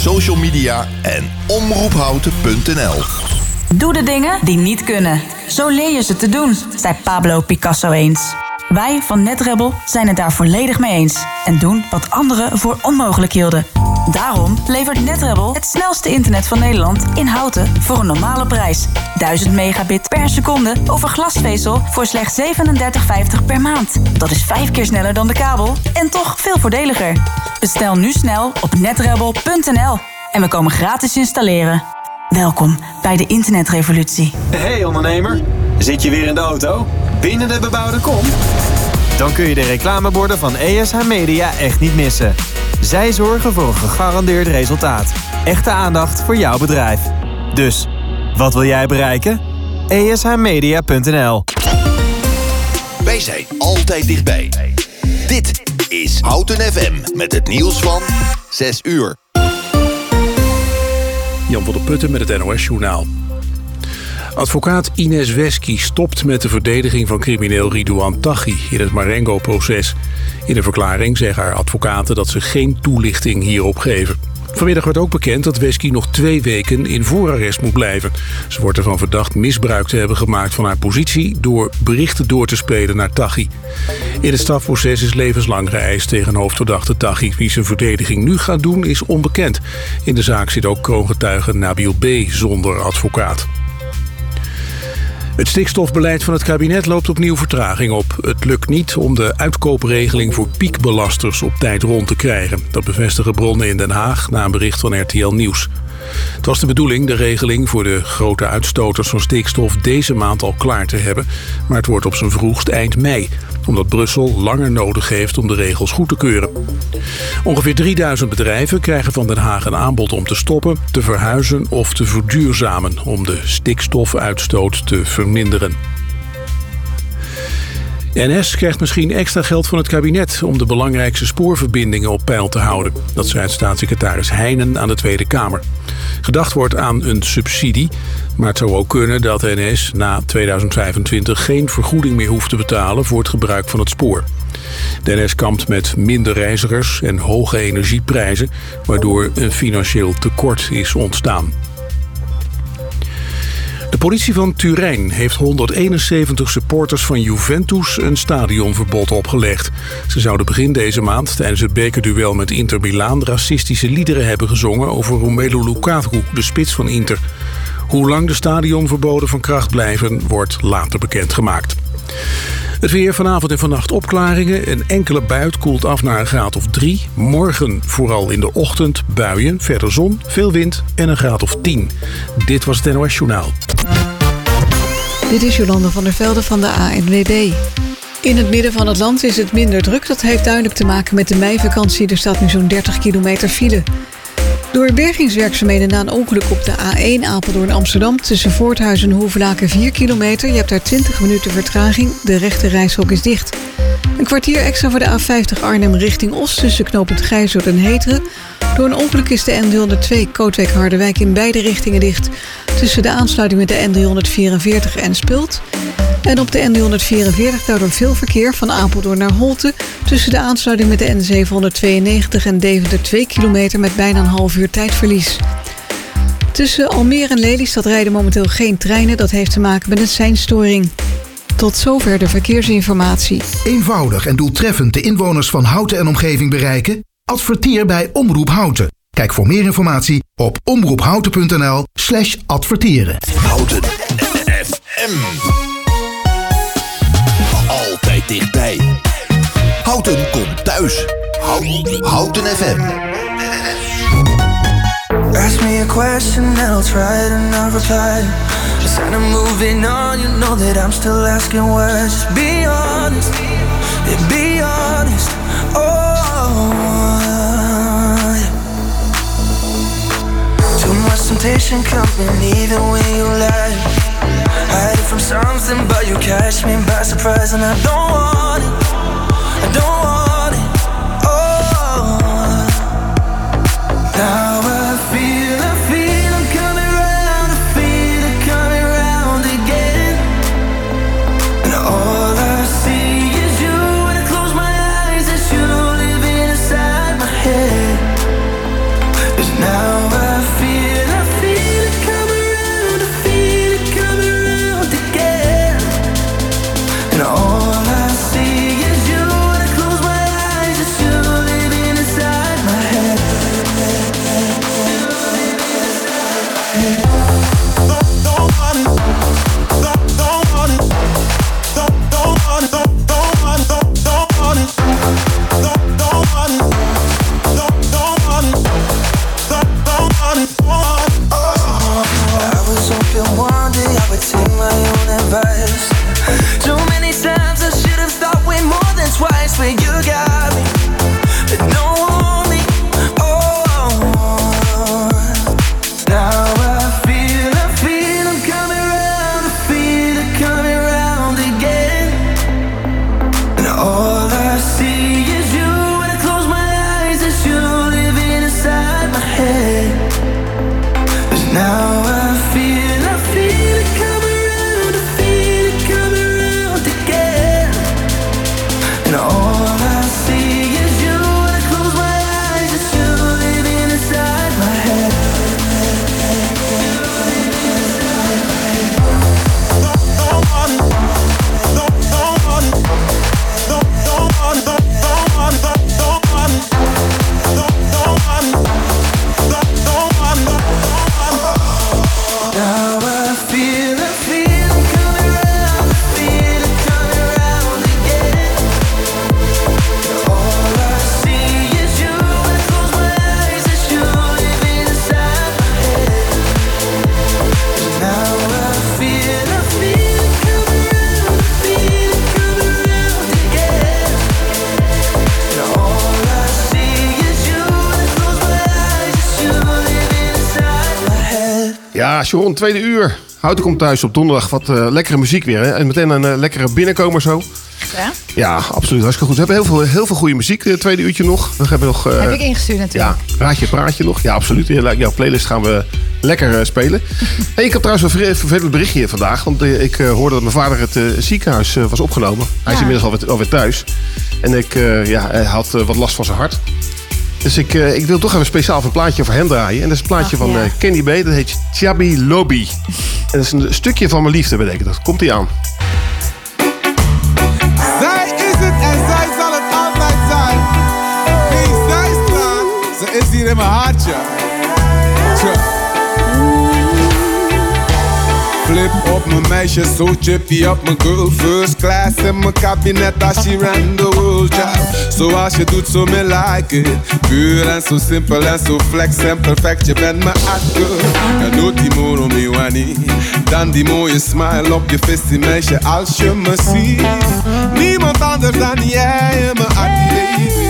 social media en omroephouten.nl. Doe de dingen die niet kunnen. Zo leer je ze te doen, zei Pablo Picasso eens. Wij van NetRebel zijn het daar volledig mee eens. En doen wat anderen voor onmogelijk hielden. Daarom levert NetRebel het snelste internet van Nederland in houten voor een normale prijs. 1000 megabit per seconde over glasvezel voor slechts 37,50 per maand. Dat is vijf keer sneller dan de kabel en toch veel voordeliger. Bestel nu snel op netrebel.nl en we komen gratis installeren. Welkom bij de internetrevolutie. Hey ondernemer, zit je weer in de auto? Binnen de bebouwde kom? Dan kun je de reclameborden van ESH Media echt niet missen. Zij zorgen voor een gegarandeerd resultaat. Echte aandacht voor jouw bedrijf. Dus, wat wil jij bereiken? ESHmedia.nl Wij zijn altijd dichtbij. Dit is Houten FM met het nieuws van 6 uur. Jan van der Putten met het NOS-journaal. Advocaat Ines Wesky stopt met de verdediging van crimineel Ridouan Taghi in het Marengo-proces. In een verklaring zeggen haar advocaten dat ze geen toelichting hierop geven. Vanmiddag werd ook bekend dat Wesky nog twee weken in voorarrest moet blijven. Ze wordt ervan verdacht misbruik te hebben gemaakt van haar positie... door berichten door te spelen naar Taghi. In het strafproces is levenslang geëist tegen hoofdverdachte Taghi. Wie zijn verdediging nu gaat doen is onbekend. In de zaak zit ook kroongetuige Nabil B. zonder advocaat. Het stikstofbeleid van het kabinet loopt opnieuw vertraging op. Het lukt niet om de uitkoopregeling voor piekbelasters op tijd rond te krijgen. Dat bevestigen bronnen in Den Haag na een bericht van RTL Nieuws. Het was de bedoeling de regeling voor de grote uitstoters van stikstof deze maand al klaar te hebben. Maar het wordt op zijn vroegst eind mei omdat Brussel langer nodig heeft om de regels goed te keuren. Ongeveer 3000 bedrijven krijgen van Den Haag een aanbod om te stoppen, te verhuizen of te verduurzamen om de stikstofuitstoot te verminderen. NS krijgt misschien extra geld van het kabinet om de belangrijkste spoorverbindingen op peil te houden. Dat zei staatssecretaris Heijnen aan de Tweede Kamer. Gedacht wordt aan een subsidie, maar het zou ook kunnen dat NS na 2025 geen vergoeding meer hoeft te betalen voor het gebruik van het spoor. De NS kampt met minder reizigers en hoge energieprijzen, waardoor een financieel tekort is ontstaan. De politie van Turijn heeft 171 supporters van Juventus een stadionverbod opgelegd. Ze zouden begin deze maand tijdens het bekerduel met Inter Milaan racistische liederen hebben gezongen over Romelu Lukaku, de spits van Inter. Hoe lang de stadionverboden van kracht blijven, wordt later bekendgemaakt. Het weer vanavond en vannacht opklaringen. Een enkele buit koelt af naar een graad of 3. Morgen vooral in de ochtend buien, verder zon, veel wind en een graad of 10. Dit was het NOS Journaal. Dit is Jolande van der Velde van de ANWB. In het midden van het land is het minder druk. Dat heeft duidelijk te maken met de meivakantie. Er staat nu zo'n 30 kilometer file. Door bergingswerkzaamheden na een ongeluk op de A1 Apeldoorn-Amsterdam... tussen Voorthuizen en Hoevelaken 4 kilometer. Je hebt daar 20 minuten vertraging. De rechte reishok is dicht. Een kwartier extra voor de A50 Arnhem richting Os... tussen knooppunt Gijzoord en Heteren. Door een ongeluk is de N302 Kootwijk-Harderwijk in beide richtingen dicht... tussen de aansluiting met de N344 en Spult... En op de N344 daardoor veel verkeer van Apeldoorn naar Holte... tussen de aansluiting met de N792 en Deventer 2 kilometer... met bijna een half uur tijdverlies. Tussen Almere en Lelystad rijden momenteel geen treinen. Dat heeft te maken met een seinstoring. Tot zover de verkeersinformatie. Eenvoudig en doeltreffend de inwoners van Houten en omgeving bereiken? Adverteer bij Omroep Houten. Kijk voor meer informatie op omroephouten.nl slash adverteren. Houten FM. Altijd dichtbij. Houten komt thuis. Houten, Houten FM. Ask me a question and I'll try to not reply. Just kind of moving on, you know that I'm still asking words. Just be honest, be honest. Oh, temptation coming even when you lie. Hiding from something, but you catch me by surprise, and I don't want it. I don't Ja, Sharon, tweede uur. Houten komt thuis op donderdag. Wat eh, lekkere muziek weer. Hè? En meteen een eh, lekkere binnenkomer zo. Ja? Ja, absoluut. Hartstikke goed. We hebben heel veel, heel veel goede muziek. Het tweede uurtje nog. We hebben nog... eh, Heb ik ingestuurd natuurlijk. Ja, raadje, praatje nog. Ja, absoluut. Jouw playlist gaan we lekker eh, spelen. Hey, ik heb trouwens een ver- vervelend berichtje hier vandaag. Want eh, ik eh, hoorde dat mijn vader het eh, ziekenhuis eh, was opgenomen. Hij is inmiddels alweer, alweer thuis. En ik, eh, ja, hij had eh, wat last van zijn hart. Dus ik, eh, ik wil toch even speciaal een plaatje voor hem draaien. En dat is een plaatje Ach, van ja. eh, Candy B. Dat heet Chabi Lobby. En dat is een stukje van mijn liefde, betekent dat. Komt hij aan. Zij is het en zij zal het altijd zijn. Wie zij staat, ze is hier in mijn hartje. Flip op mijn meisje, zo chippy op mijn girl. First class in mijn kabinet als she ran the world, ja. Zoals je doet, zo me like it. Puur en zo simpel en zo flex en perfect. Je bent mijn girl. Je doet die me wani. Dan die mooie smile op je vissie, meisje, als je me ziet. Niemand anders dan jij in mijn hart,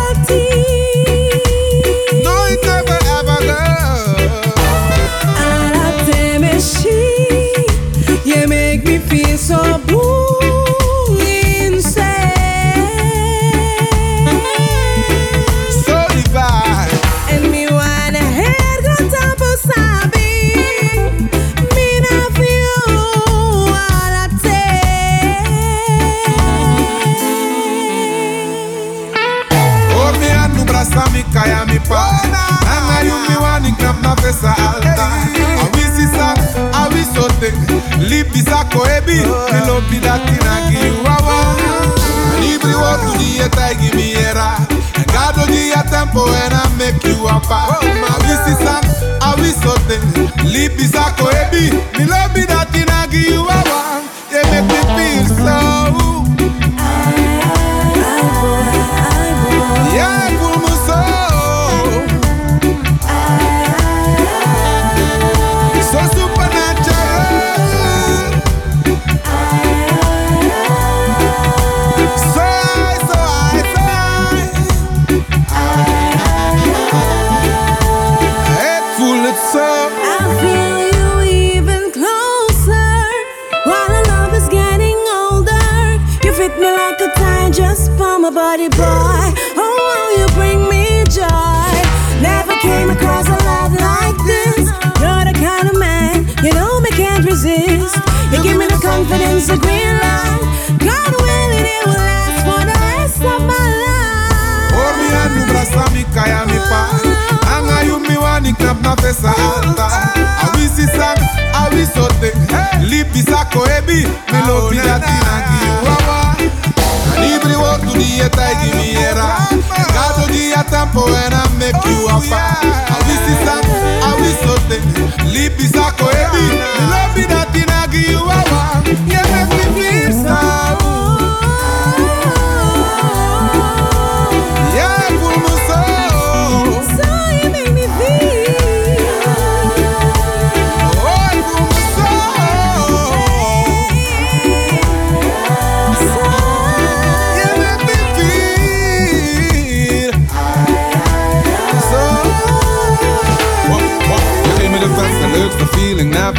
a tight give me era. Caso dia tempo and I make you a fire.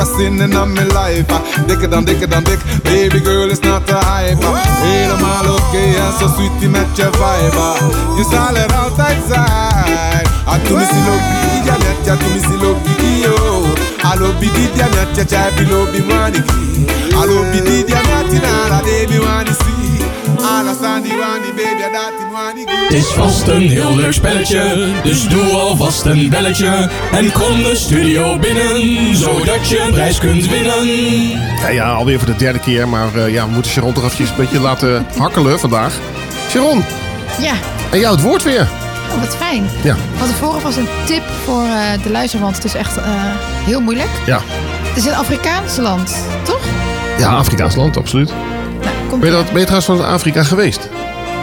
Feeling, never seen in all my life. Ah, Dikker dan, dikker dan dik, baby girl is not te hype. Ah, Helemaal oké en zo sweetie met je vibe. ah. Je zal er altijd zijn. Ah, tu mi si lobi, ja net, ja tu mi si lobi, yo. Alo bi di dia net, ja chai bi lobi mwani ki. Alo bi di dia net, na la baby wani si. Ala sandi wani baby, dati mwani ki. Het is vast een heel leuk spelletje, dus doe alvast een belletje. En kom de studio binnen, zodat je een prijs kunt winnen. Ja, ja, alweer voor de derde keer. Maar eh, ja, we moeten Sharon toch eventjes een beetje laten hakkelen vandaag. Sharon, Ja, en jou het woord weer. oh, wat fijn. Ja, Van tevoren was een tip voor eh, de luisteraar, want het is echt eh, heel moeilijk. ja. Het is een Afrikaans land, toch? Ja, Afrikaans land, absoluut. Komt Ben je, dat, ben je trouwens van Afrika geweest?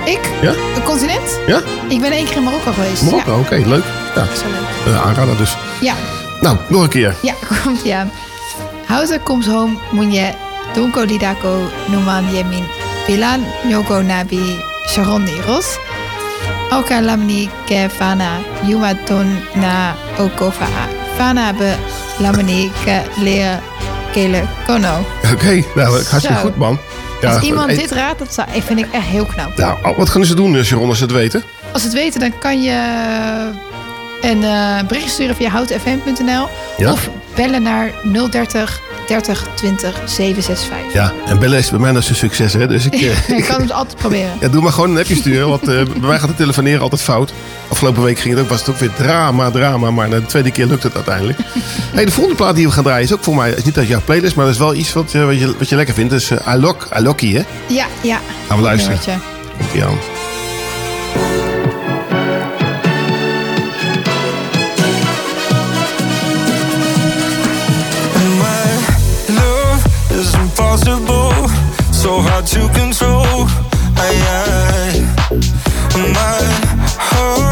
Ik? Ja? Een continent? Ja? Ik ben één keer in Marokko geweest. Marokko, Ja. oké, leuk. Ja. Zo leuk. Eh, aanrader dus. Ja, Nou, nog een keer. ja, komt aan. Houten comes home munye donko didako numan yemin bilan nyoko nabi sharon niros. Oka lamni ke fana yumaton na okofa fana be lamni ke leer kele kono. Oké, nou, hartstikke Zo. goed, man. Als iemand eh, dit raadt, dat zou, vind ik echt heel knap. Nou, oh, wat gaan ze doen, eh, Sharon, als ze het weten? Als ze het weten, dan kan je een eh, bericht sturen via houtenfm.nl Ja. of bellen naar 030 30 20 765. Ja, en bellen is bij mij een succes, hè. Dus ik, eh, je kan het altijd proberen. ja, doe maar gewoon een appje sturen, want eh, bij mij gaat het telefoneren altijd fout. Afgelopen week ging het ook, was het ook weer drama, drama, maar na de tweede keer lukt het uiteindelijk. hey, de volgende plaat die we gaan draaien is ook voor mij, is niet uit jouw playlist, maar dat is wel iets wat, eh, wat, je, wat je lekker vindt. Dus uh, Alok, Aloki, hè. Ja, ja. Gaan we luisteren. Komt-ie aan. Impossible, so hard to control. I, I, my heart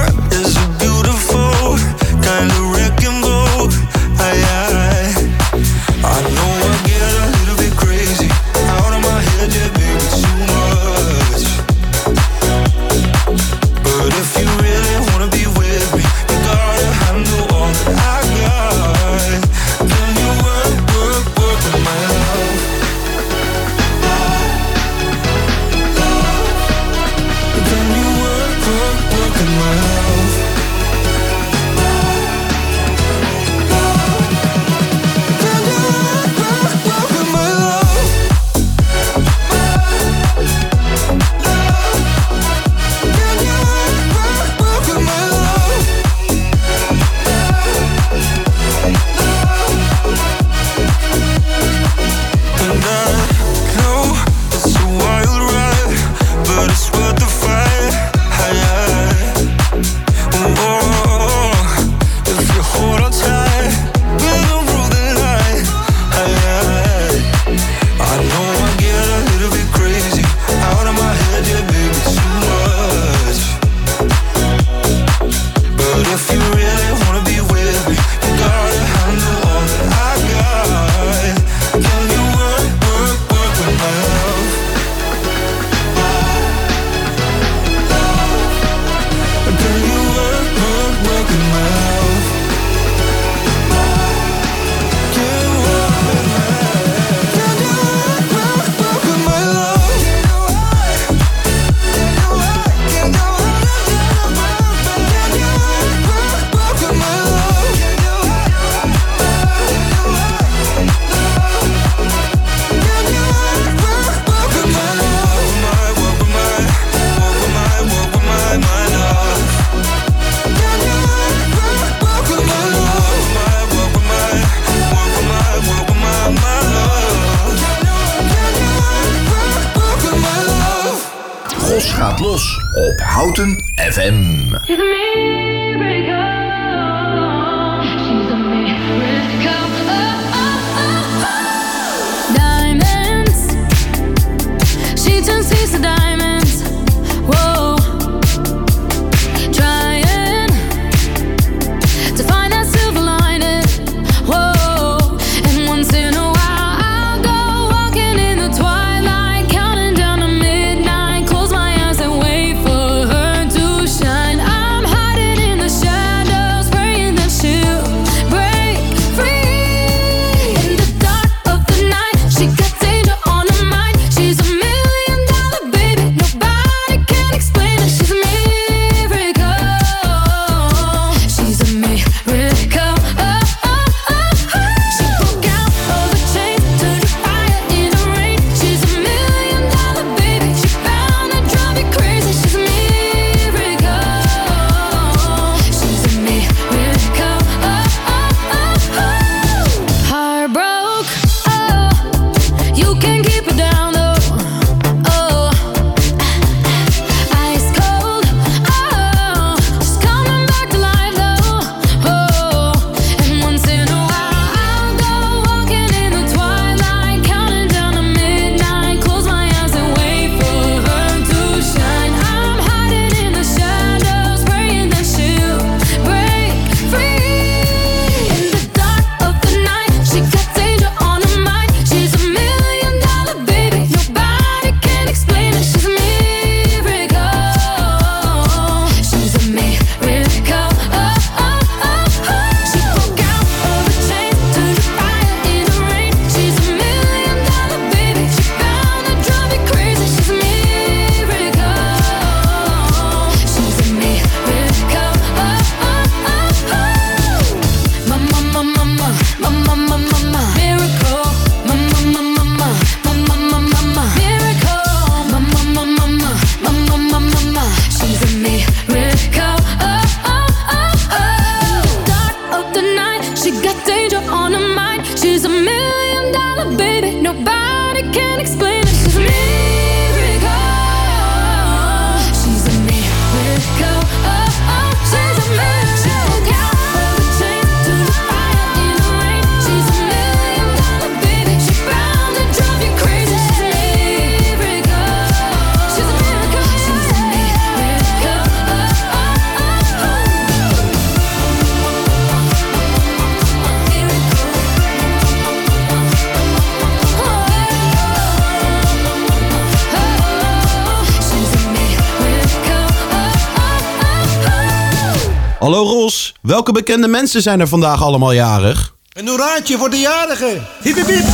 Hallo Ros, welke bekende mensen zijn er vandaag allemaal jarig? Een hoeraatje voor de jarigen. Hiep, hiep, hiep.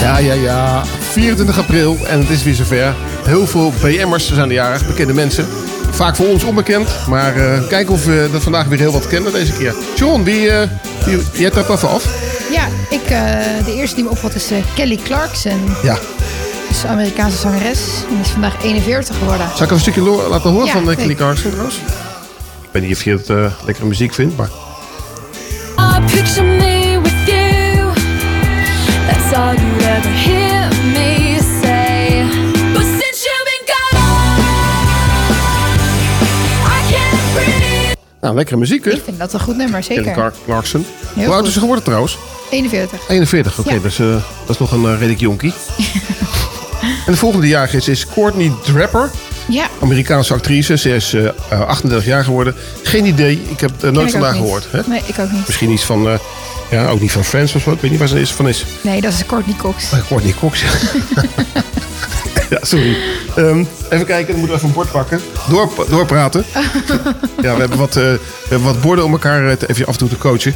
Ja, ja, ja. 24 april en het is weer zover. Heel veel BM'ers zijn de jarig, bekende mensen. Vaak voor ons onbekend, maar eh kijken of we dat vandaag weer heel wat kennen deze keer. John, wie, eh wie, jij trapt af. Ja, ik, eh, de eerste die me opvalt is Kelly Clarkson. Ja. Amerikaanse zangeres. En is vandaag 41 geworden. Zal ik een stukje laten horen Ja, van uh, Kelly leuk. Clarkson trouwens? Ik weet niet of je het eh, lekkere muziek vindt, maar... I picture me with you. That's all you'd ever hear me say. But since you've been gone, I can't breathe. Nou, lekkere muziek, hè? Ik vind dat een goed nummer, Kelly zeker. Clark- Clarkson. Heel Hoe oud goed. is ze geworden trouwens? 41. 41, oké, Ja. dus, eh, dat is nog een uh, redelijk jonkie. en de volgende jaar is, is Courtney Draper. Ja. Amerikaanse actrice. Ze is eh, eh, 38 jaar geworden. Geen idee. Ik heb eh, nooit vandaag gehoord. Hè? Nee, ik ook niet. Misschien iets van... eh, ja, ook niet van Friends of zo. Ik weet niet waar ze is, van is. Nee, dat is Courtney Cox. Oh, Courtney Cox. ja. ja, sorry. Ehm, even kijken, dan moeten we even een bord pakken. Door, doorpraten. ja, we hebben, wat, eh, we hebben wat borden om elkaar eh, even af en toe te coachen.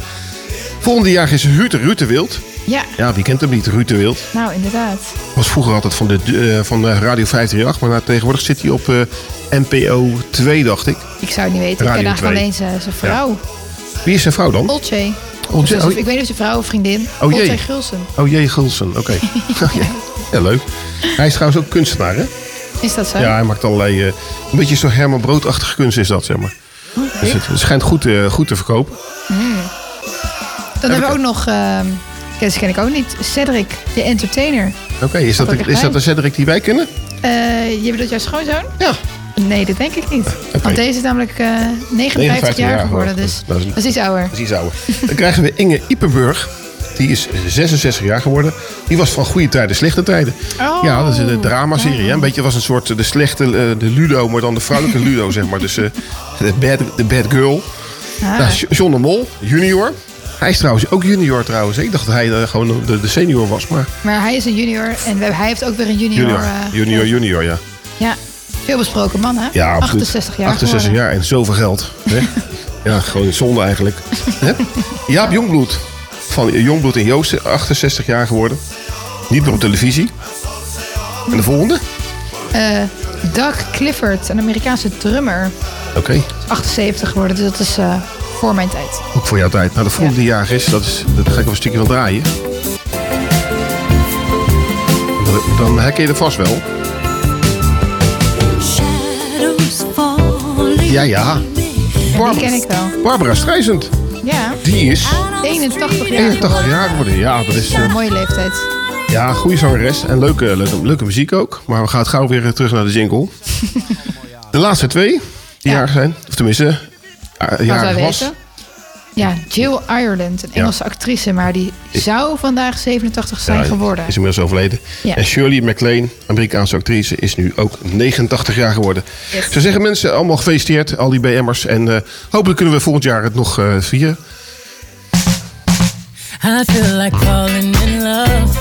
Volgende jaar is Ruud Ruud de Wild. Ja, Ja, wie kent hem niet? Ruud de Wild. nou inderdaad. Was vroeger altijd van, de, eh, van Radio 538. Maar nou, tegenwoordig zit hij op eh, NPO 2, dacht ik. Ik zou het niet weten. ik Radio ken eigenlijk 2. alleen zijn zijn vrouw. Wie is zijn vrouw dan? Olcay. Olcay, Dus oh. ik weet niet of ze vrouw of vriendin. Oh, jee. Gulsen. Oh, J. Gulsen. Oké. Oh, ja. ja, leuk. Hij is trouwens ook kunstenaar, hè? Is dat zo? Ja, hij maakt allerlei... eh, een beetje zo Herman Broodachtige kunst is dat, zeg maar. Dus het, het schijnt goed, goed te verkopen. Mm. Dan hebben we ook nog... deze ken ik ook niet. Cedric, de entertainer. Oké, is, dat, echt is dat de Cedric die wij kennen? Eh, je bedoelt jouw schoonzoon? Ja. Nee, dat denk ik niet. Want deze is namelijk eh 59, 59 jaar jaar geworden. Dus Dat is- dat is iets ouder. Dat is iets ouder. Dan krijgen we Inge Ippenburg. Die is 66 jaar geworden. Die was van goede tijden, slechte tijden. Oh. Ja, dat is een dramaserie. Een beetje was een soort eh, de slechte de Ludo, maar dan de vrouwelijke Ludo, zeg maar. Dus de bad, de bad girl. Ah. Nou, John de Mol, junior. Hij is trouwens ook junior trouwens. Ik dacht dat hij eh, gewoon de, de senior was, maar Maar hij is een junior en we, hij heeft ook weer een junior. junior. eh, Junior, junior, ja. Ja, veel besproken man hè? Ja, absoluut. 68 jaar 68 geworden. jaar en zoveel geld. Hè? ja, gewoon zonde eigenlijk. Hè? Jaap Jongbloed. Van Jongbloed en Joosten, 68 jaar geworden. Niet meer op televisie. En de volgende? Eh, Doug Clifford, een Amerikaanse drummer. Oké, Is 78 geworden, dus dat is voor mijn tijd. ook voor jouw tijd. Nou, de volgende jaar is, dat is, daar ga ik even een stukje van draaien. Dan- herken je er vast wel. Ja, ja. Die ken ik wel. Barbara Streisand. Ja. Die is 81 jaar 81 jaar geworden. Ja, dat is... Ja, eh, een mooie leeftijd. Ja, goede zangeres en leuke, leuke, leuke muziek ook. Maar we gaan het gauw weer terug naar de jingle. de laatste twee die jarig zijn, of tenminste, jarig was. weten. Ja, Jill Ireland, een Engelse actrice, maar die zou vandaag 87 zijn Ja, geworden. Is inmiddels overleden. Ja. En Shirley MacLaine, Amerikaanse actrice, is nu ook 89 jaar geworden. Yes. Ze zeggen mensen allemaal gefeliciteerd, al die BM'ers. En eh, hopelijk kunnen we volgend jaar het nog eh, vieren. I feel like falling in love.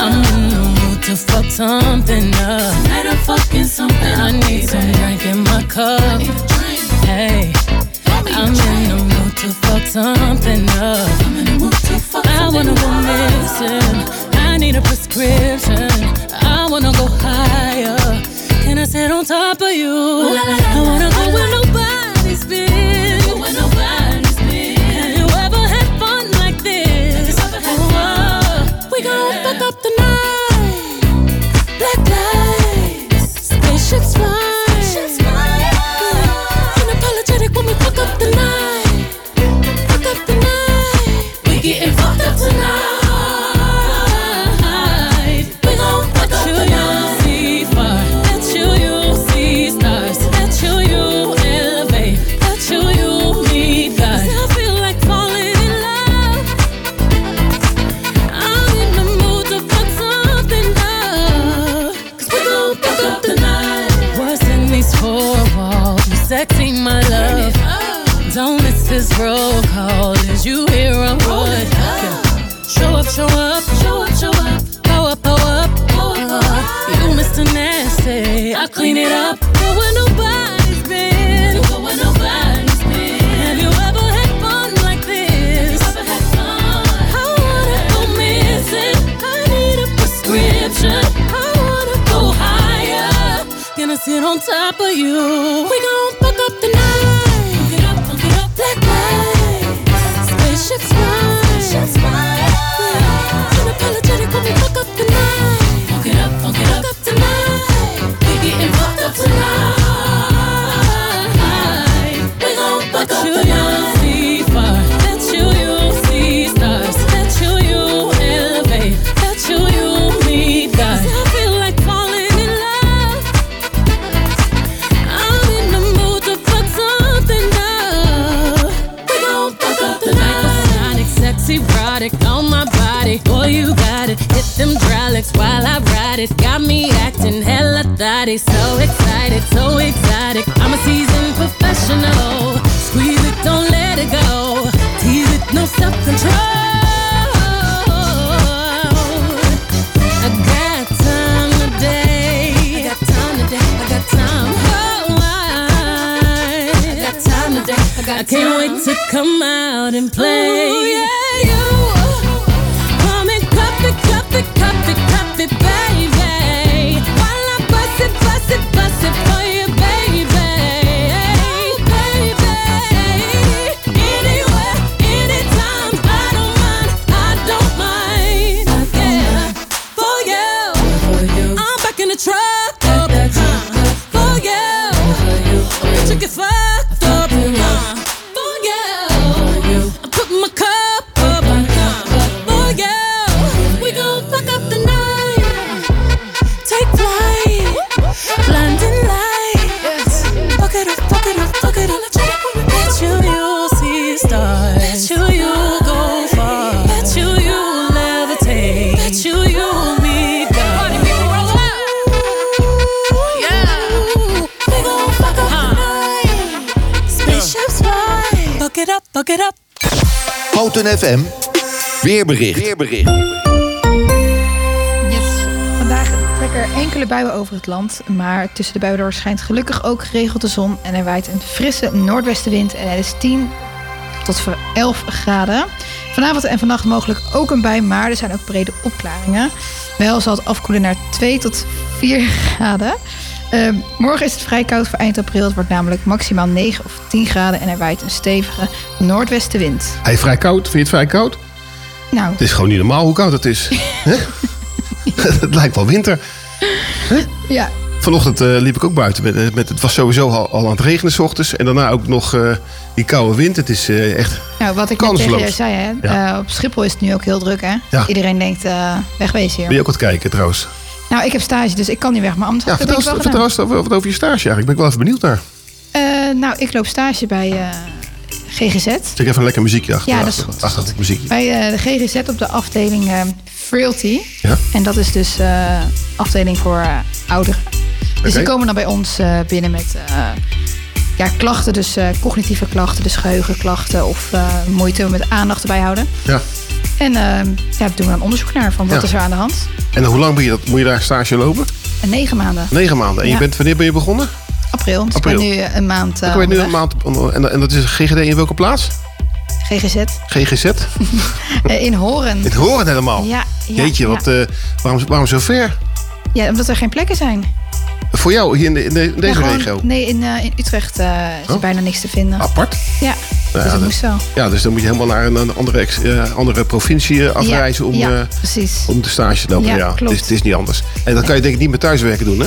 I'm in the mood to fuck something up. fucking something I need some drink in my cup. Hey, I'm in the mood to fuck something up. I wanna go missing. I need a prescription. I wanna go higher. Can I sit on top of you? I wanna go where nobody's up the. Fuck up. We getting fucked up tonight. It up. Go where nobody's been. Go where nobody's been. Have you ever had fun like this? I wanna go missing. I need a prescription. I wanna go higher. Gonna sit on top of you. We gon' Weerbericht. Weerbericht. Yes. Vandaag trekken er enkele buien over het land. Maar tussen de buien door schijnt gelukkig ook geregeld de zon. En er waait een frisse noordwestenwind. En het is 10 tot 11 graden. Vanavond en vannacht mogelijk ook een bui. Maar er zijn ook brede opklaringen. Wel zal het afkoelen naar 2 tot 4 graden. Eh, morgen is het vrij koud voor eind april. Het wordt namelijk maximaal 9 of 10 graden. En er waait een stevige noordwestenwind. Hij vrij koud. Vind je het vrij koud? Nou, Het is gewoon niet normaal hoe koud het is. Het lijkt wel winter. ja. Vanochtend eh, liep ik ook buiten. Met, met, het was sowieso al, al aan het regenen s ochtends. En daarna ook nog eh, die koude wind. Het is eh, echt Nou, wat ik net tegen kansloos. je zei, hè? Ja. eh, op Schiphol is het nu ook heel druk, hè? Ja. Iedereen denkt, eh, wegwezen hier. Ben je ook het kijken trouwens? Nou, ik heb stage, dus ik kan niet weg. Maar Ja, vertel, wat over je stage eigenlijk. Ben ik wel even benieuwd naar. Eh, nou, ik loop stage bij eh, GGZ. Zeg even lekker muziekje achter. Ja, dat is achter, goed. achter muziekje. Bij eh, de GGZ op de afdeling eh, Frailty. Ja. En dat is dus eh afdeling voor ouderen. Dus die komen dan bij ons binnen met ja, klachten. Dus cognitieve klachten, dus geheugenklachten of eh, moeite met aandacht erbij houden. Ja. En eh, ja, daar doen we een onderzoek naar van wat Ja. is er aan de hand. En hoe lang ben je dat, moet je daar stage lopen? En negen maanden. Negen maanden. En je bent, wanneer ben je begonnen? April. Dus April. ik ben nu een maand eh, ik weet nu een maand. En, en dat is GGD in welke plaats? GGZ. GGZ? Eh, in Horen. Het horen helemaal. Ja, ja, Jeetje, ja. wat, eh, waarom, waarom zo ver? Ja, omdat er geen plekken zijn. Voor jou hier in, de, in, de- in Ja, deze gewoon- regio? Nee, in, eh, in Utrecht eh, is er Oh. bijna niks te vinden. Apart? Ja, dus ja, dat moest wel. Ja, dus dan moet je helemaal naar een, een andere, ex- eh, andere provincie eh, afreizen om, eh, om de stage te lopen. Ja, klopt. Het, is, het is niet anders. En dat kan je denk ik niet met thuiswerken doen, hè?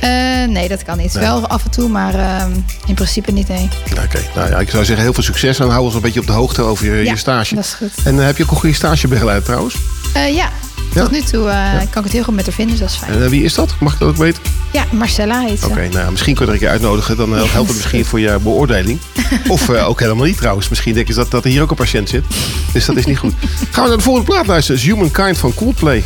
Eh, nee, dat kan niet. Nee. Wel af en toe, maar ehm, in principe niet, nee. Oké, nou ja, ik zou zeggen heel veel succes en hou ons een beetje op de hoogte over je, Ja, je stage. dat is goed. En eh, heb je ook een goede stagebegeleider trouwens? Eh, ja, Ja? tot nu toe kan ik het heel goed met haar vinden, dus dat is fijn. En wie is dat? Mag ik dat ook weten? Ja, Marcella heet ze. Oké, nou misschien kun je er een keer uitnodigen. Dan helpt het misschien voor je beoordeling. Of ook helemaal niet trouwens. Misschien denken ze dat, dat er hier ook een patiënt zit. Dus dat is niet goed. Gaan we naar de volgende plaat luisteren. Is Humankind van Coldplay.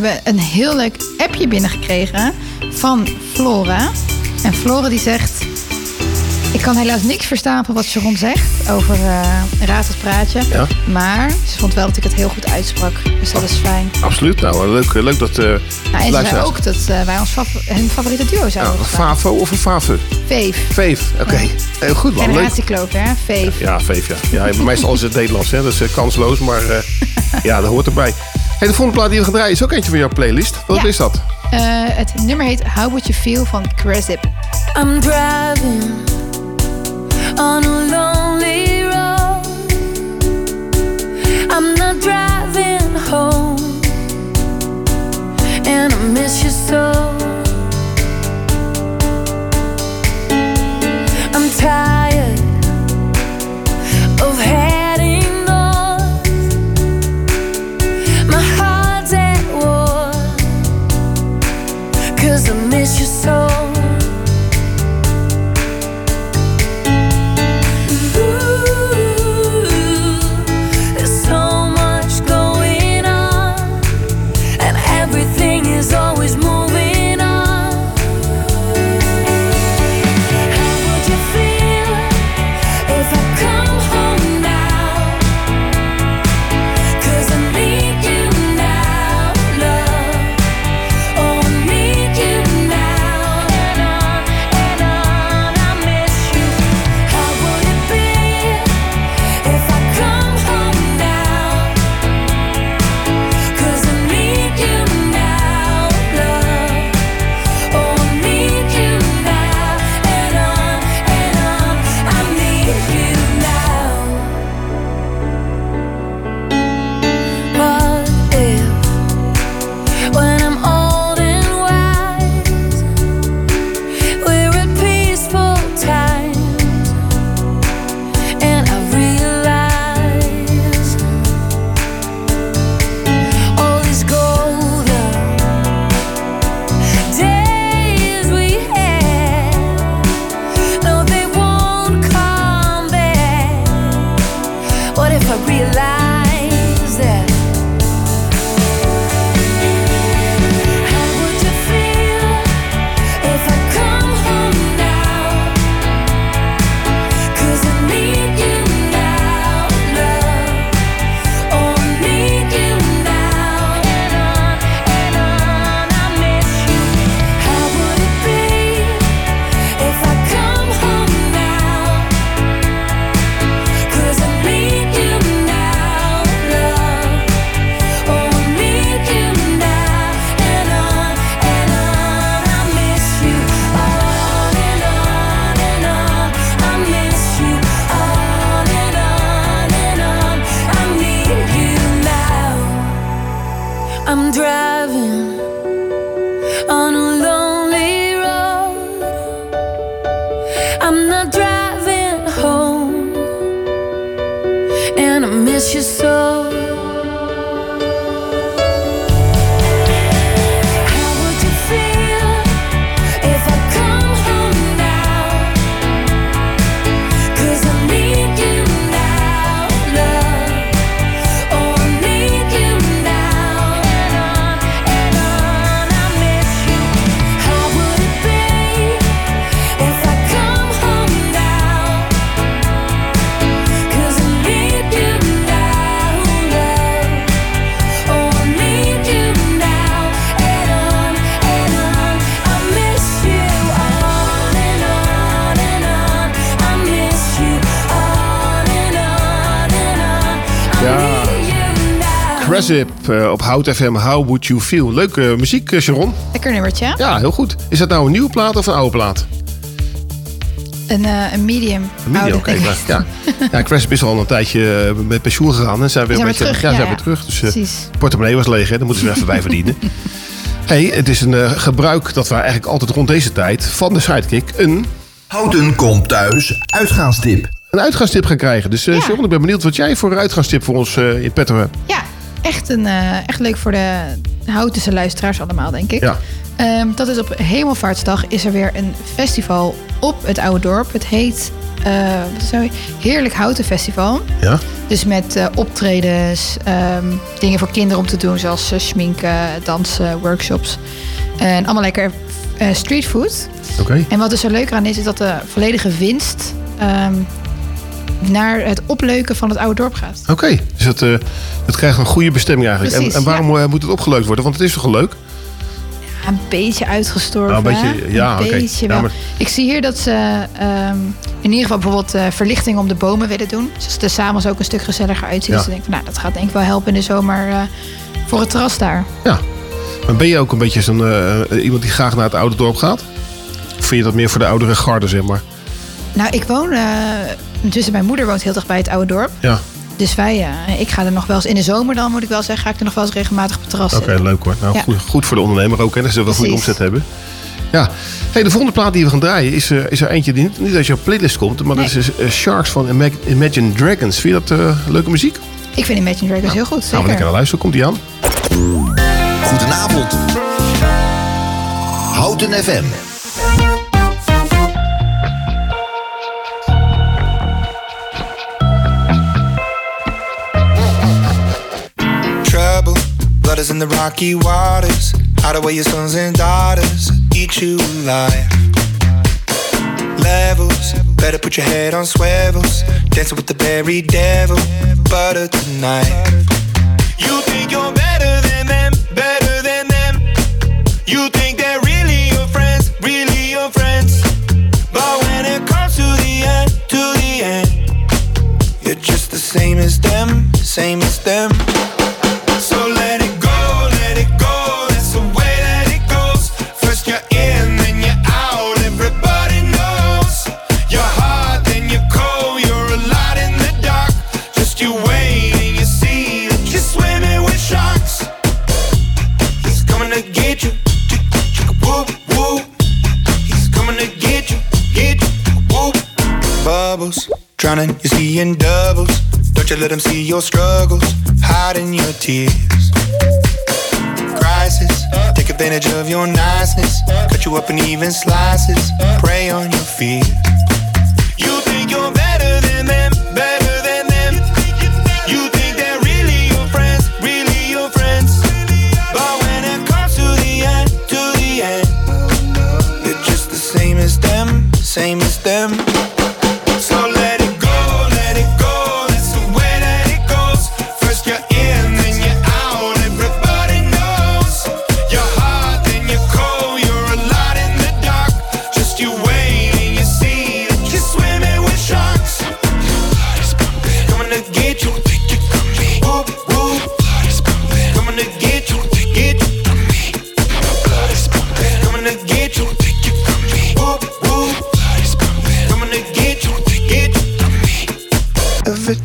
Hebben een heel leuk appje binnengekregen van Flora. En Flora die zegt... Ik kan helaas niks verstaan van wat Sharon zegt over eh Raad het Praatje. Ja. Maar ze vond wel dat ik het heel goed uitsprak. Dus dat is fijn. Absoluut. Nou, leuk, leuk dat... eh Nou, en ze zei ook dat eh, wij ons hun favoriete duo zouden Ja. Favo of een Fave? Veef. Veef, oké. Heel goed man, leuk. Generatiekloof, hè? Veef. Ja, Veef, ja. ja meestal is het Nederlands, hè. Dat is kansloos, maar ja, dat hoort erbij. Hey, de volgende plaat die we gaan draaien is ook eentje van jouw playlist. Wat Ja. is dat? Eh, het nummer heet How Would You Feel van Cresip. I'm driving on a lonely road. I'm not driving home, and I miss you so. Cause I miss you so. Eh, op Hout FM, How Would You Feel? Leuke muziek, eh, Sharon. Lekker nummertje. Ja, heel goed. Is dat nou een nieuwe plaat of een oude plaat? Een, eh, een medium. Een medium, oké. ja. ja, Cressip is al een tijdje eh, met pensioen gegaan. En zijn weer Zijn een weer beetje, terug, ja, ja, zijn weer terug. Dus eh, Precies. portemonnee was leeg, hè? Daar moeten ze er even bij verdienen. hey, het is een eh, gebruik dat we eigenlijk altijd rond deze tijd van de Sidekick een... Houten komt thuis, uitgaanstip. Een uitgaanstip gaan krijgen. Dus eh Sharon, ik ben benieuwd wat jij voor een uitgaanstip voor ons eh, in petto hebt. Echt, een, eh, echt leuk voor de houtense luisteraars allemaal, denk ik. Ja. Ehm, dat is op Hemelvaartsdag is er weer een festival op het Oude Dorp. Het heet eh, wat is het nou? Heerlijk Houten Festival. Ja? Dus met eh, optredens, ehm, dingen voor kinderen om te doen, zoals eh, schminken, dansen, workshops. En allemaal lekker eh, streetfood. Oké. En wat er zo leuk aan is, is dat de volledige winst ehm, naar het opleuken van het oude dorp gaat. Oké, dus dat, dat krijgt een goede bestemming eigenlijk. Precies, en, en waarom eh, moet het opgeleukt worden? Want het is toch leuk? Ja, een beetje uitgestorven. Nou, een beetje, ja, een beetje Ja, maar- Ik zie hier dat ze ehm, in ieder geval bijvoorbeeld eh, verlichting om de bomen willen doen. Zodat het er s'avonds ook een stuk gezelliger uitziet. Dus ik denk van, nou, dat gaat denk ik wel helpen in de zomer voor het terras daar. Ja. Maar ben je ook een beetje zo'n iemand die graag naar het oude dorp gaat? Of vind je dat meer voor de oudere garde, zeg maar? Nou, ik woon... tussen mijn moeder woont heel dicht bij het oude dorp. Ja. Dus wij, eh, ik ga er nog wel eens in de zomer dan, moet ik wel zeggen, ga ik er nog wel eens regelmatig op het terras Oké, leuk hoor. Nou, Ja. goed, goed voor de ondernemer ook, hè? Dat ze wel een goede omzet hebben. Ja. Hey, de volgende plaat die we gaan draaien is, eh, is er eentje die niet, niet uit jouw playlist komt, maar dat is eh, Sharks van Ima- Imagine Dragons. Vind je dat leuke muziek? Ik vind Imagine Dragons heel goed, Nou, we zeker. lekker naar luisteren. Komt die aan? Goedenavond. Houten FM. Is in the rocky waters. Hide away your sons and daughters, eat you alive. Levels, better put your head on swivels. Dancing with the berry devil, butter tonight. You think you're better than them, better than them. You think drowning, you're seeing doubles. Don't you let them see your struggles, hiding your tears. Crisis, take advantage of your niceness. Cut you up in even slices, prey on your fears.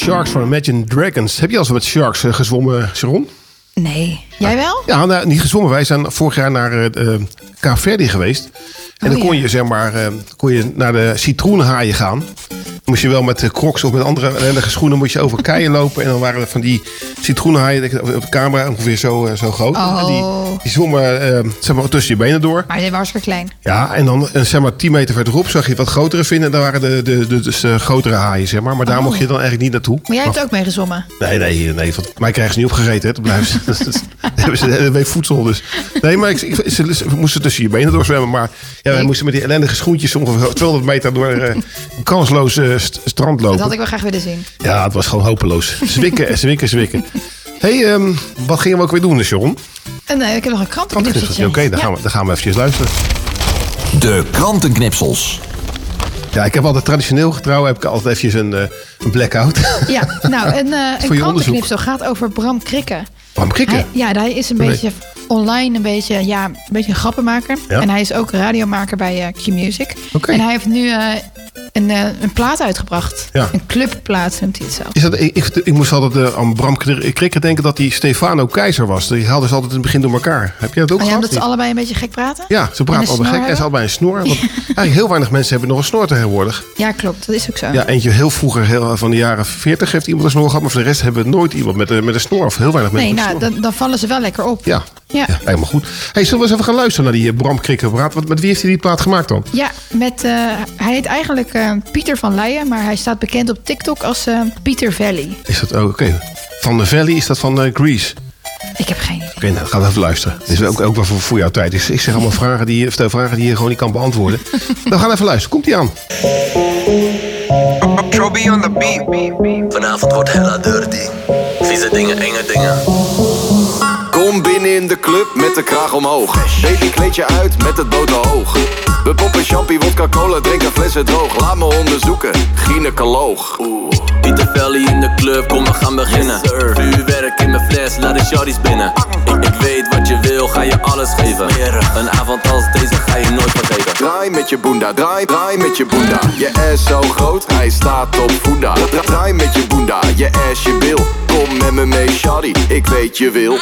Sharks van Imagine Dragons. Heb je al eens met Sharks eh, gezwommen, Sharon? Nee. Jij wel? Ja, nou, niet gezwommen. Wij zijn vorig jaar naar eh eh, Kaap Verde geweest. En Oh, dan kon je, zeg maar, eh, kon je naar de citroenhaaien gaan. Moest je wel met de crocs of met andere ellendige schoenen moest je over keien lopen. En dan waren er van die citroenhaaien op de camera ongeveer zo, eh, zo groot. Oh. En die, die zwommen eh, zeg maar, tussen je benen door. Maar die was hartstikke klein. Ja, en dan eh, zeg maar 10 meter verderop zag je wat grotere vinden. En daar waren de, de, de, dus, grotere haaien, zeg maar. Maar daar Oh. mocht je dan eigenlijk niet naartoe. Maar jij hebt ook mee gezwommen. Nee, nee, nee. Want mij krijgen ze niet opgegeten. Hè. Dan blijven ze, hebben ze voedsel. Dus. Nee, maar ik, ik- ze, ze moesten tussen je benen doorzwemmen. Maar ja, wij moesten met die ellendige schoentjes ongeveer 200 meter door een kansloos st- strand Dat had ik wel graag willen zien. Ja, het was gewoon hopeloos. Zwikken en zwikken, zwikken. hey, ehm, wat gingen we ook weer doen, Sharon? En eh, ik heb nog een krantenknipseltje. Oké, dan, Ja. gaan we- dan gaan we eventjes luisteren. De krantenknipsels. Ja, ik heb altijd traditioneel getrouw heb ik altijd eventjes een, eh, een blackout. Ja, nou, een, eh een krantenknipsel gaat over Bram Krikke. Bram Krikke? Ja, hij is een beetje online een beetje, ja, een beetje een grappenmaker. Ja. En hij is ook radiomaker bij eh, Q-Music. En hij heeft nu eh, een, eh, een plaat uitgebracht. Ja. Een clubplaat noemt hij het zelf. Is dat, ik, ik, ik moest altijd aan Bram Krikke denken dat hij Stefano Keizer was. Die haalden ze altijd in het begin door elkaar. Heb je dat ook Oh ja, gehad? omdat ze allebei een beetje gek praten? Ja, ze En praten allebei gek en ze hebben? allebei een snor. Want eigenlijk heel weinig mensen hebben nog een snor tegenwoordig. Ja, klopt. Dat is ook zo. Ja, eentje heel vroeger, heel, van de jaren 40 heeft iemand een snor gehad. Maar voor de rest hebben we nooit iemand met, een- met een snor. Of heel weinig mensen nee, een nou, dan, dan vallen ze wel lekker op. Ja, Ja. ja, helemaal goed. Hey, zullen we eens even gaan luisteren naar die eh, Bram Krikke praat? Wat- Met wie heeft hij die plaat gemaakt dan? Ja, met, eh, hij heet eigenlijk eh, Pieter van Leijen, maar hij staat bekend op TikTok als eh, Pieter Valley. Is dat, oh, oké. Van de Valley is dat van eh, Grease? Ik heb geen idee. Oké, nou, dan gaan we even luisteren. Dit is ook, ook wel voor, voor jouw tijd. Ik, ik zeg allemaal vragen die, je- stel vragen die je gewoon niet kan beantwoorden. Dan gaan we even luisteren. Komt ie aan. On the beat. Vanavond wordt hella dirty. Dingen, enge dingen. Kom binnen in de club met de kraag omhoog. Baby kleed je uit met het boterhoog. We poppen champie, wodka cola, drinken flessen droog. Laat me onderzoeken, gynaecoloog. Pieter Valley in de club, kom we gaan beginnen. Vuurwerk in mijn fles, laat de shorties binnen. Ik, ik weet wat je wil, ga je alles geven. Een avond als deze ga je nooit vergeten. Draai met je boenda, draai, draai met je boenda. Je ass zo groot, hij staat op voenda. Dra- Draai met je boenda, je ass je bil. Kom met me mee, shawty, ik weet je wil.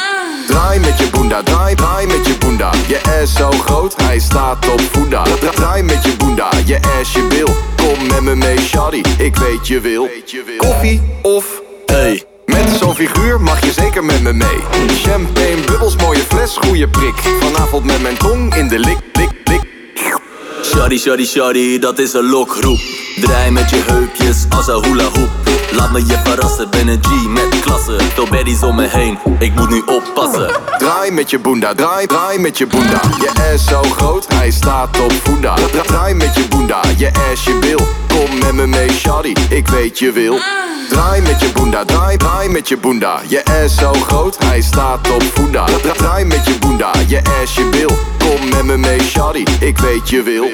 Draai met je boenda, draai, draai met je boenda. Je ass zo groot, hij staat op voenda. Dra- Draai met je boenda, je ass je bil. Kom met me mee, shawty, ik weet je wil. Koffie of thee. Met zo'n figuur mag je zeker met me mee. Champagne, bubbels, mooie fles, goede prik. Vanavond met mijn tong in de lik, lik, lik. Shorty, shorty, shorty, dat is een lokroep. Draai met je heupjes als een hula hoop. Laat me je verrassen, ben een G met klasse. Veel baddies om me heen, ik moet nu oppassen. Draai met je boenda, draai, draai met je boenda. Je ass zo groot, hij staat op voenda. Dra- Draai met je boenda, je ass je bil. Kom met me mee, shawty, ik weet je wil. Draai met je boenda, draai, draai met je boenda. Je ass zo groot, hij staat op voenda. Dra- Draai met je boenda, je ass je bil. Kom met me mee, shawty, ik weet je wil.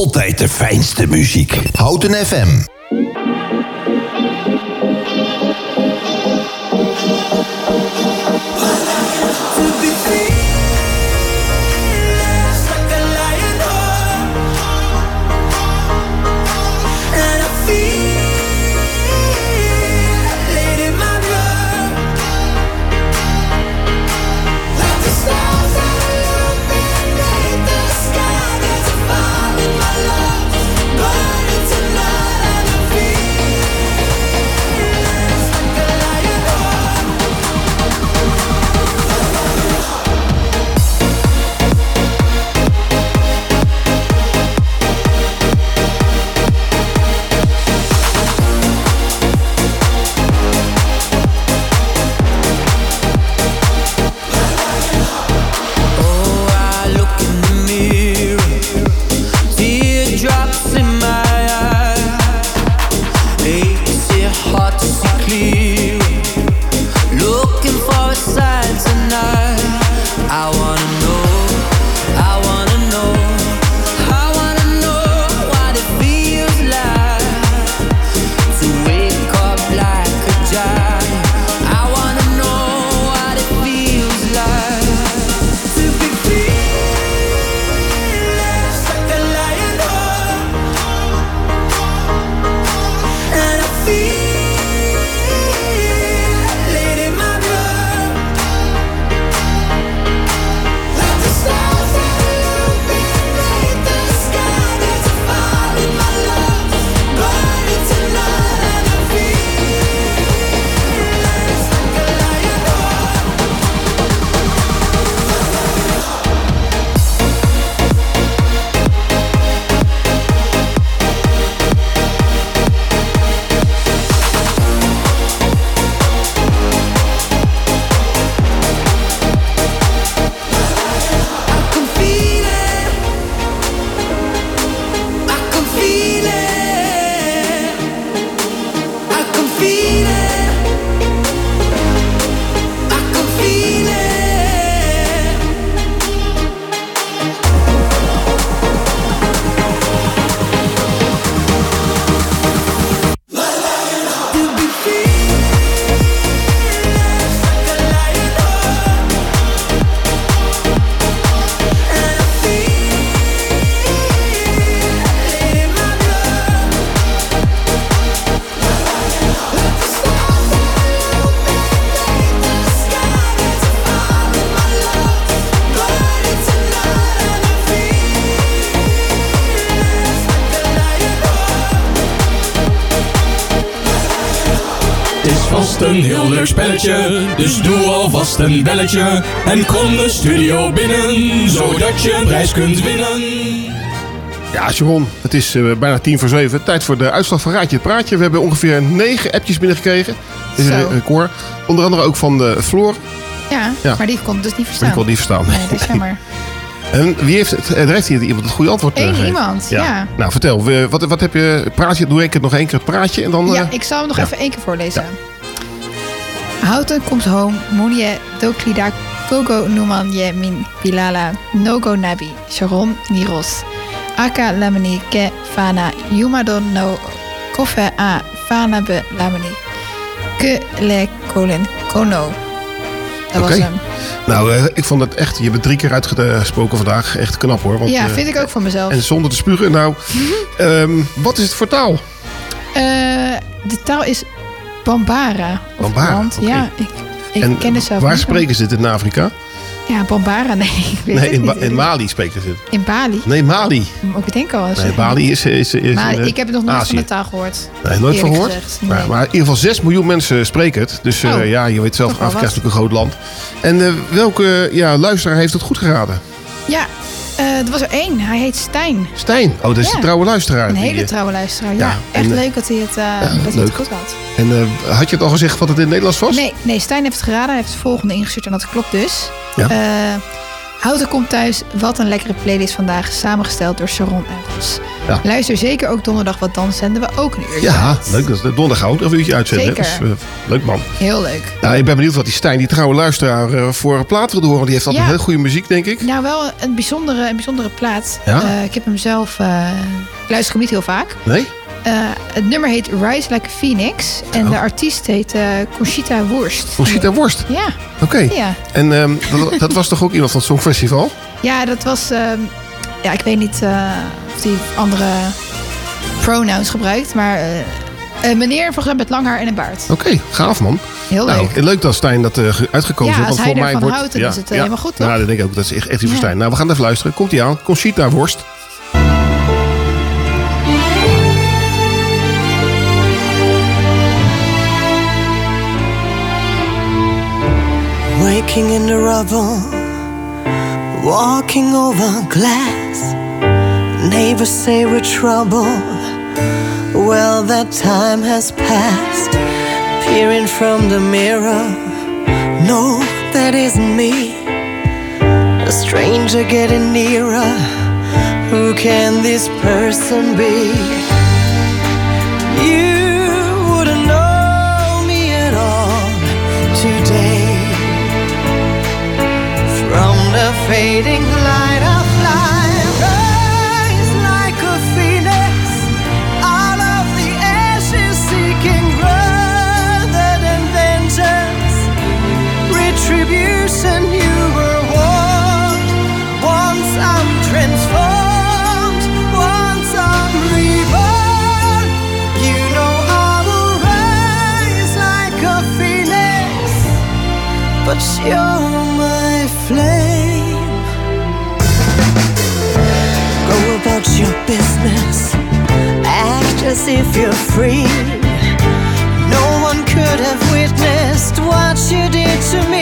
Altijd de fijnste muziek. Houten FM. Spelletje. Dus doe alvast een belletje. En kom de studio binnen, zodat je een prijs kunt winnen. Ja, Sharon, het is eh, bijna tien voor zeven. Tijd voor de uitslag van Raadje het Praatje. We hebben ongeveer negen appjes binnengekregen. Dit is Zo. een record. Onder andere ook van de Floor. Ja, Ja. maar die kon het dus niet Maar verstaan. ik kon het niet verstaan. Nee, dat is jammer. En wie heeft het, er heeft hier iemand het goede antwoord eh, Eén gegeven? iemand, ja. Nou, vertel. Wat, wat heb je? Praatje, doe ik het nog één keer het praatje en dan... Ja, eh, ik zal hem nog ja. even één keer voorlezen. Houten komt home, Monie Doklida Gogo Numan Ye Min Bilala Nogo Nabi Sharon Niros Aka Lamani Ke Fana Yumadon No Kofe A Fana Be Lamani Ke Le Kolen Kono. Dat was Oké. hem. Nou, eh, ik vond het echt... Je bent drie keer uitgesproken vandaag. Echt knap hoor. Want, ja, eh, vind ik ook van mezelf. En zonder te spugen. Nou, ehm, wat is het voor taal? Eh, de taal is Bambara. Bambara. Ja, ik, ik en ken het zelf waar niet. spreken ze het in Afrika? Ja, Bambara, nee. Ik weet Nee, in, niet. Ba- in Mali spreken ze het. In Bali. Nee, Mali. Ook ik denk al. Nee. Bali is... is, is in, eh, ik heb het nog nooit Azië. van de taal gehoord. Nee, nooit van gehoord? Maar, in ieder geval 6 miljoen mensen spreken het. Dus eh, Oh, ja, je weet zelf, Afrika is natuurlijk een groot land. En eh, welke ja, luisteraar heeft het goed geraden? Ja, eh, er was er één. Hij heet Stijn. Stijn. Oh, dat is Ja. de trouwe luisteraar. Een hele eh, trouwe luisteraar. Ja, ja, echt en, eh, leuk dat hij het, eh, dat hij het goed had. En had je het al gezegd wat het in het Nederlands was? Nee, nee, Stijn heeft het geraden. Hij heeft het volgende ingestuurd en dat klopt dus. Ja. Houten komt thuis. Wat een lekkere playlist vandaag. Samengesteld door Sharon en Ros. Ja. Luister zeker ook donderdag, want dan zenden we ook een uurtje Ja, uit. leuk. Dat donderdag ook een uurtje uitzenden. Zeker. Dus, eh, leuk man. Heel leuk. Ik ben benieuwd wat die Stijn, die trouwe luisteraar, eh, voor plaat wil horen. Die heeft altijd Ja. heel goede muziek, denk ik. Nou, wel een bijzondere, een bijzondere plaat. Ja? Eh, ik heb hem zelf... ik luister hem niet heel vaak. Nee? Eh, het nummer heet Rise Like a Phoenix. En Oh. de artiest heet eh Conchita Wurst. Conchita Worst? Ja. Oké. Ja. En ehm, dat, dat was toch ook iemand van het Songfestival? Ja, dat was... ehm, ja, ik weet niet eh, of hij andere pronouns gebruikt. Maar eh, meneer volgens mij met lang haar en een baard. Oké, gaaf man. Heel nou, leuk. Leuk dat Stijn dat ge- uitgekozen Ja, heeft. als Want hij voor mij wordt, houdt, dan is het, helemaal goed, toch? Nou, dat denk ik ook. Dat is echt, echt iets voor Ja. Stijn. Nou, we gaan even luisteren. Komt hij aan. Conchita Worst. Waking in the rubble, walking over glass. Neighbors say we're trouble. Well, that time has passed. Peering from the mirror, no, that isn't me. A stranger getting nearer. Who can this person be? You fading light of life, rise like a phoenix out of the ashes, seeking vengeance, retribution. You were. Once I'm transformed, once I'm reborn. You business, act as if you're free. No one could have witnessed what you did to me.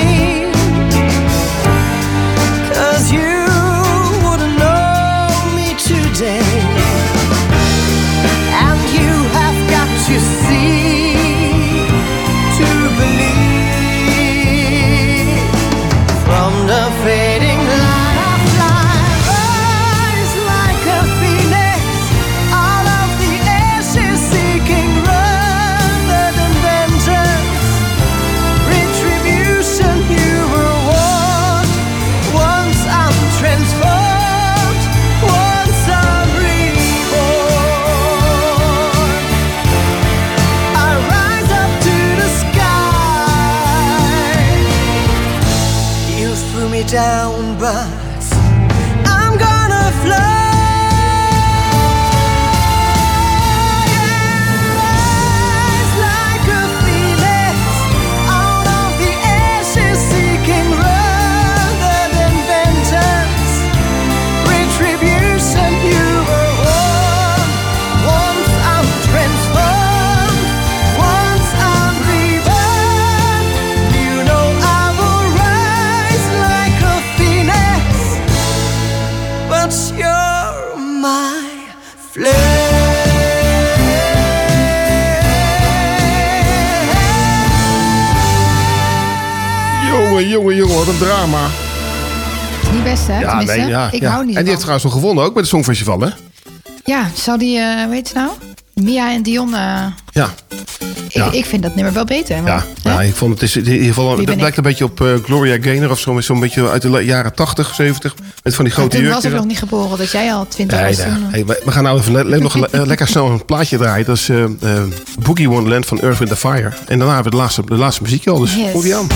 down by Jongen, jongen, wat een drama. Niet best, hè? Ja, Tenminste, nee, ja, ik ja. hou niet En die heeft trouwens nog gewonnen ook met het Songfestival, hè? Ja, zou die, eh weet je nou? Mia en Dion, eh, Ja. Ja. ik, ik vind dat nummer wel beter. Maar, Ja, ja, ik vond het is in ieder geval. Wie Dat lijkt een beetje op eh, Gloria Gaynor of zo. met Zo'n beetje uit de jaren 80, 70. Met van die grote toen was ik nog niet geboren, dat jij al twintig Nee, was nee. toen. Hey, we, we gaan nou even le- le- nog le- eh, lekker snel een plaatje draaien. Dat is eh, eh, Boogie Wonderland van Earth, Wind Fire. En daarna hebben we de laatste, de laatste muziekje al. Dus Yes. komt die aan.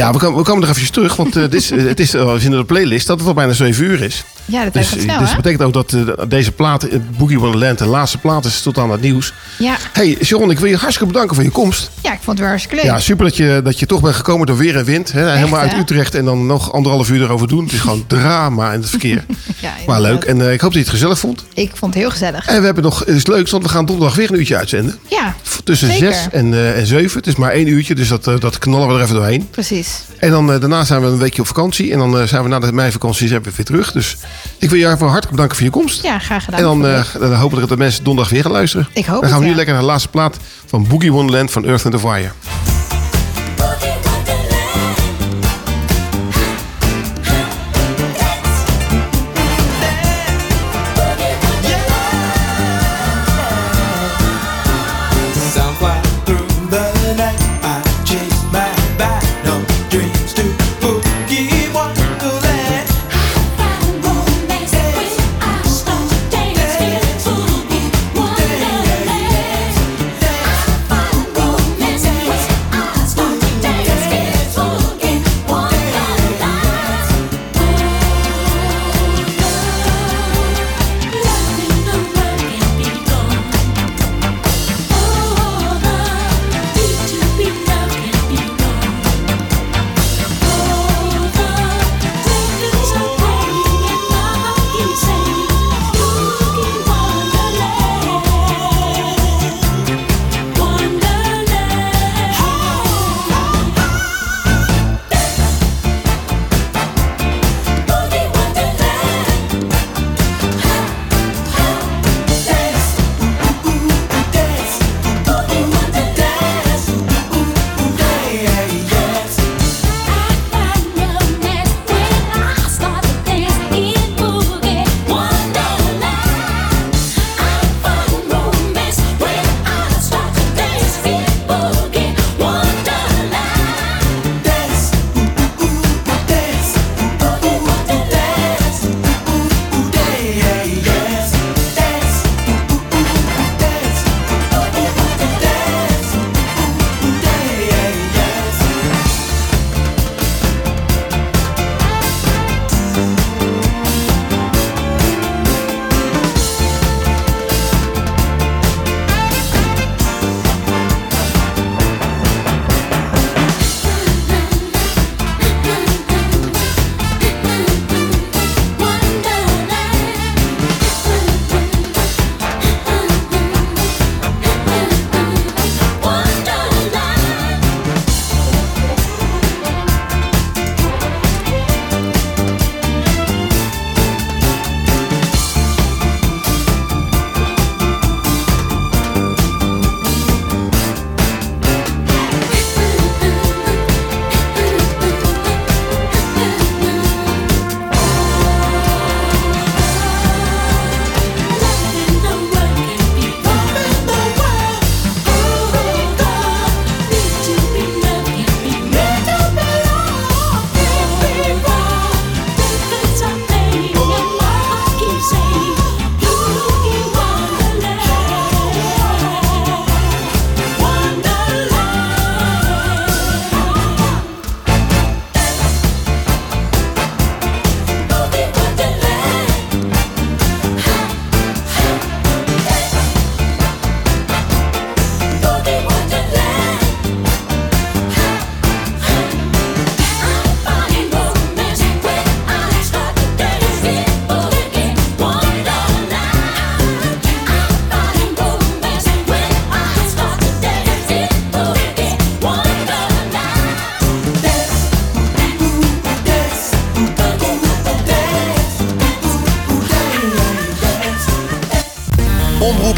Ja, we komen, we komen nog eventjes terug, want eh, dit is, eh, het is uh, in de playlist dat het al bijna 7 uur is. Ja, dat Dus, snel, dus dat betekent ook dat eh, deze plaat, eh, Boogie Wonderland, de laatste plaat is tot aan het nieuws. Ja. Hey Sharon, ik wil je hartstikke bedanken voor je komst. ja, ik vond het wel hartstikke leuk. Ja, super dat je, dat je toch bent gekomen door weer en wind. Hè? Helemaal uit hè? Utrecht en dan nog anderhalf uur erover doen. Het is gewoon drama in het verkeer. Ja, maar leuk. En eh, ik hoop dat je het gezellig vond. Ik vond het heel gezellig. En we hebben nog het is leuk, want we gaan donderdag weer een uurtje uitzenden. Ja, Tussen zeker. 6 en, eh en 7. Het is maar één uurtje, dus dat, eh, dat knallen we er even doorheen. Precies. En dan eh, daarna zijn we een weekje op vakantie. En dan eh, zijn we na de meivakantie zijn we weer terug. Dus ik wil je hartelijk hartelijk bedanken voor je komst. Ja, graag gedaan. En dan, ik. dan hopen we dat de mensen donderdag weer gaan luisteren. Ik hoop Dan gaan het, we nu ja. lekker naar de laatste plaat van Boogie Wonderland van Earth and the Fire.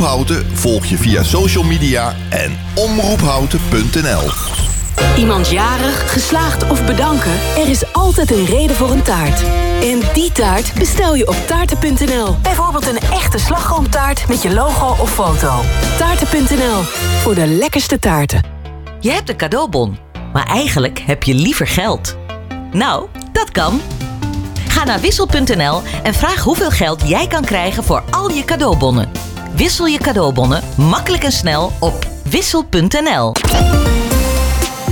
Houten volg je via social media en omroephouten.nl. Iemand jarig, geslaagd of bedanken? Er is altijd een reden voor een taart. En die taart bestel je op taarten.nl. Bijvoorbeeld een echte slagroomtaart met je logo of foto. Taarten.nl, voor de lekkerste taarten. Je hebt een cadeaubon, maar eigenlijk heb je liever geld. Nou, dat kan. Ga naar wissel.nl en vraag hoeveel geld jij kan krijgen voor al je cadeaubonnen. Wissel je cadeaubonnen makkelijk en snel op wissel.nl.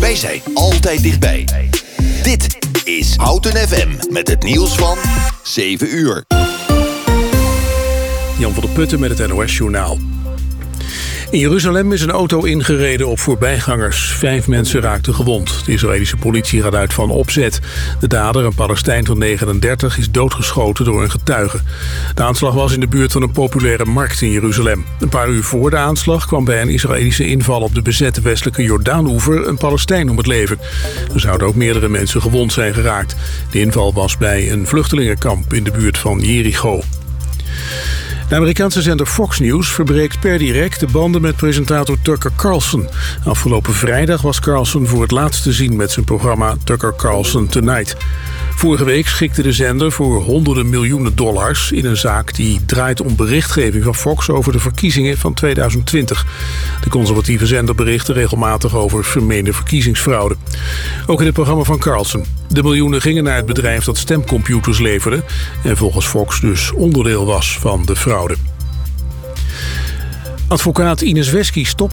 Wij zijn altijd dichtbij. Dit is Houten FM met het nieuws van 7 uur. Jan van der Putten met het NOS Journaal. In Jeruzalem is een auto ingereden op voorbijgangers. Vijf mensen raakten gewond. De Israëlische politie gaat uit van opzet. De dader, een Palestijn van 39, is doodgeschoten door een getuige. De aanslag was in de buurt van een populaire markt in Jeruzalem. Een paar uur voor de aanslag kwam bij een Israëlische inval op de bezette westelijke Jordaanoever een Palestijn om het leven. Er zouden ook meerdere mensen gewond zijn geraakt. De inval was bij een vluchtelingenkamp in de buurt van Jericho. De Amerikaanse zender Fox News verbreekt per direct de banden met presentator Tucker Carlson. Afgelopen vrijdag was Carlson voor het laatst te zien met zijn programma Tucker Carlson Tonight. Vorige week schikte de zender voor honderden miljoenen dollars in een zaak die draait om berichtgeving van Fox over de verkiezingen van 2020. De conservatieve zender berichtte regelmatig over vermeende verkiezingsfraude. Ook in het programma van Carlson. De miljoenen gingen naar het bedrijf dat stemcomputers leverde en volgens Fox dus onderdeel was van de fraude. Advocaat Ines Wesky stopt